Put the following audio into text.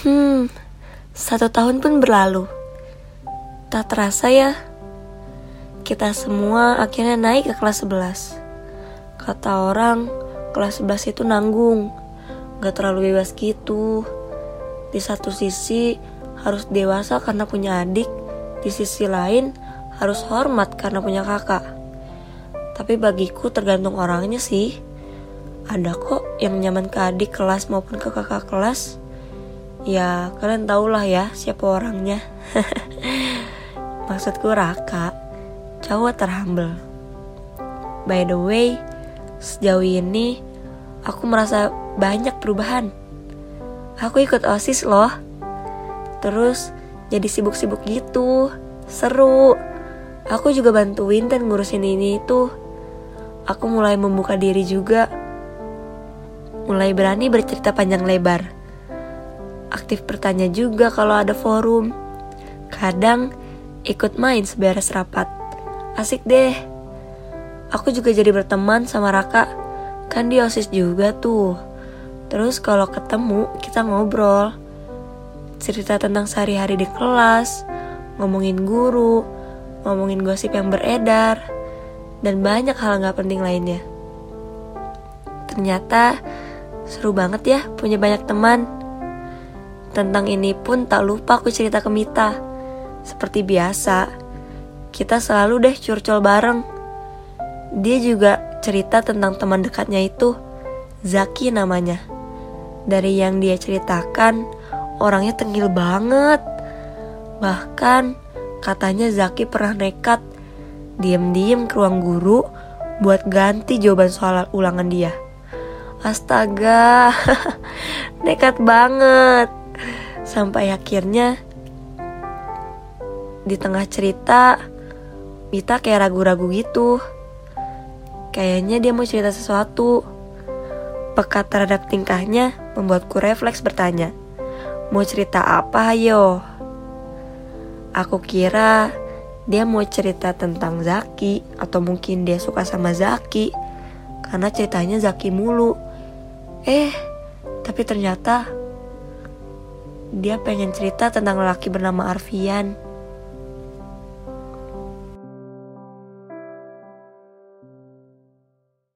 Hmm, satu tahun pun berlalu. Tak terasa ya, kita semua akhirnya naik ke kelas 11. Kata orang, kelas 11 itu nanggung, gak terlalu bebas gitu. Di satu sisi harus dewasa karena punya adik, di sisi lain harus hormat karena punya kakak. Tapi bagiku tergantung orangnya sih. Ada kok yang nyaman ke adik kelas maupun ke kakak kelas Ya kalian tau lah ya siapa orangnya. Maksudku Raka Cowok terhambel By the way Sejauh ini Aku merasa banyak perubahan. Aku ikut OSIS loh. Terus jadi sibuk-sibuk gitu Seru. Aku juga bantuin dan ngurusin ini itu Aku mulai membuka diri juga. Mulai berani bercerita panjang lebar aktif bertanya juga kalau ada forum. Kadang ikut main seberes rapat. Asik deh. Aku juga jadi berteman sama Raka. Kan di OSIS juga tuh. Terus kalau ketemu kita ngobrol. Cerita tentang sehari-hari di kelas, ngomongin guru, ngomongin gosip yang beredar, dan banyak hal gak penting lainnya. Ternyata seru banget ya punya banyak teman. Tentang ini pun tak lupa aku cerita ke Mita. Seperti biasa, kita selalu deh curcol bareng. Dia juga cerita tentang teman dekatnya itu, Zaki namanya. Dari yang dia ceritakan, orangnya tengil banget. Bahkan katanya Zaki pernah nekat diem-diem ke ruang guru buat ganti jawaban soal ulangan dia. Astaga, nekat banget. Sampai akhirnya di tengah cerita Mita kayak ragu-ragu gitu. Kayaknya dia mau cerita sesuatu. Pekat terhadap tingkahnya membuatku refleks bertanya, "Mau cerita apa, ayo?" Aku kira dia mau cerita tentang Zaki atau mungkin dia suka sama Zaki karena ceritanya Zaki mulu. Eh, tapi ternyata dia pengen cerita tentang lelaki bernama Arfian.